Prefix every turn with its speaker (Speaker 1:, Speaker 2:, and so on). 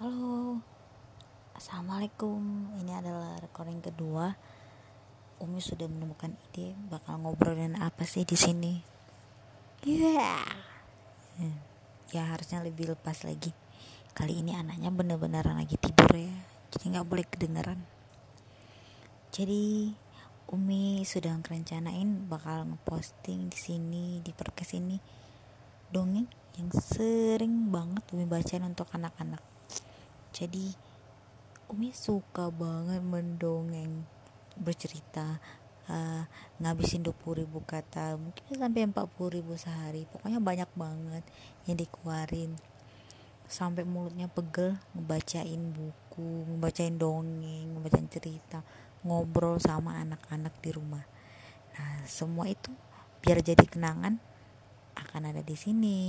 Speaker 1: Halo, assalamualaikum. Ini adalah recording kedua. Umi sudah menemukan ide bakal ngobrolin apa sih di sini. Yeah. Ya harusnya lebih lepas lagi. Kali ini anaknya bener-beneran lagi tidur ya, jadi nggak boleh kedengeran. Jadi Umi sudah ngerencanain bakal ngeposting di sini di podcast ini dongeng yang sering banget Umi bacain untuk anak-anak jadi Umi suka banget mendongeng bercerita uh, ngabisin 20 ribu kata mungkin sampai 40 ribu sehari. Pokoknya banyak banget yang dikeluarin. Sampai mulutnya pegel ngebacain buku ngebacain dongeng ngebacain cerita ngobrol sama anak-anak di rumah. Nah semua itu biar jadi kenangan akan ada di sini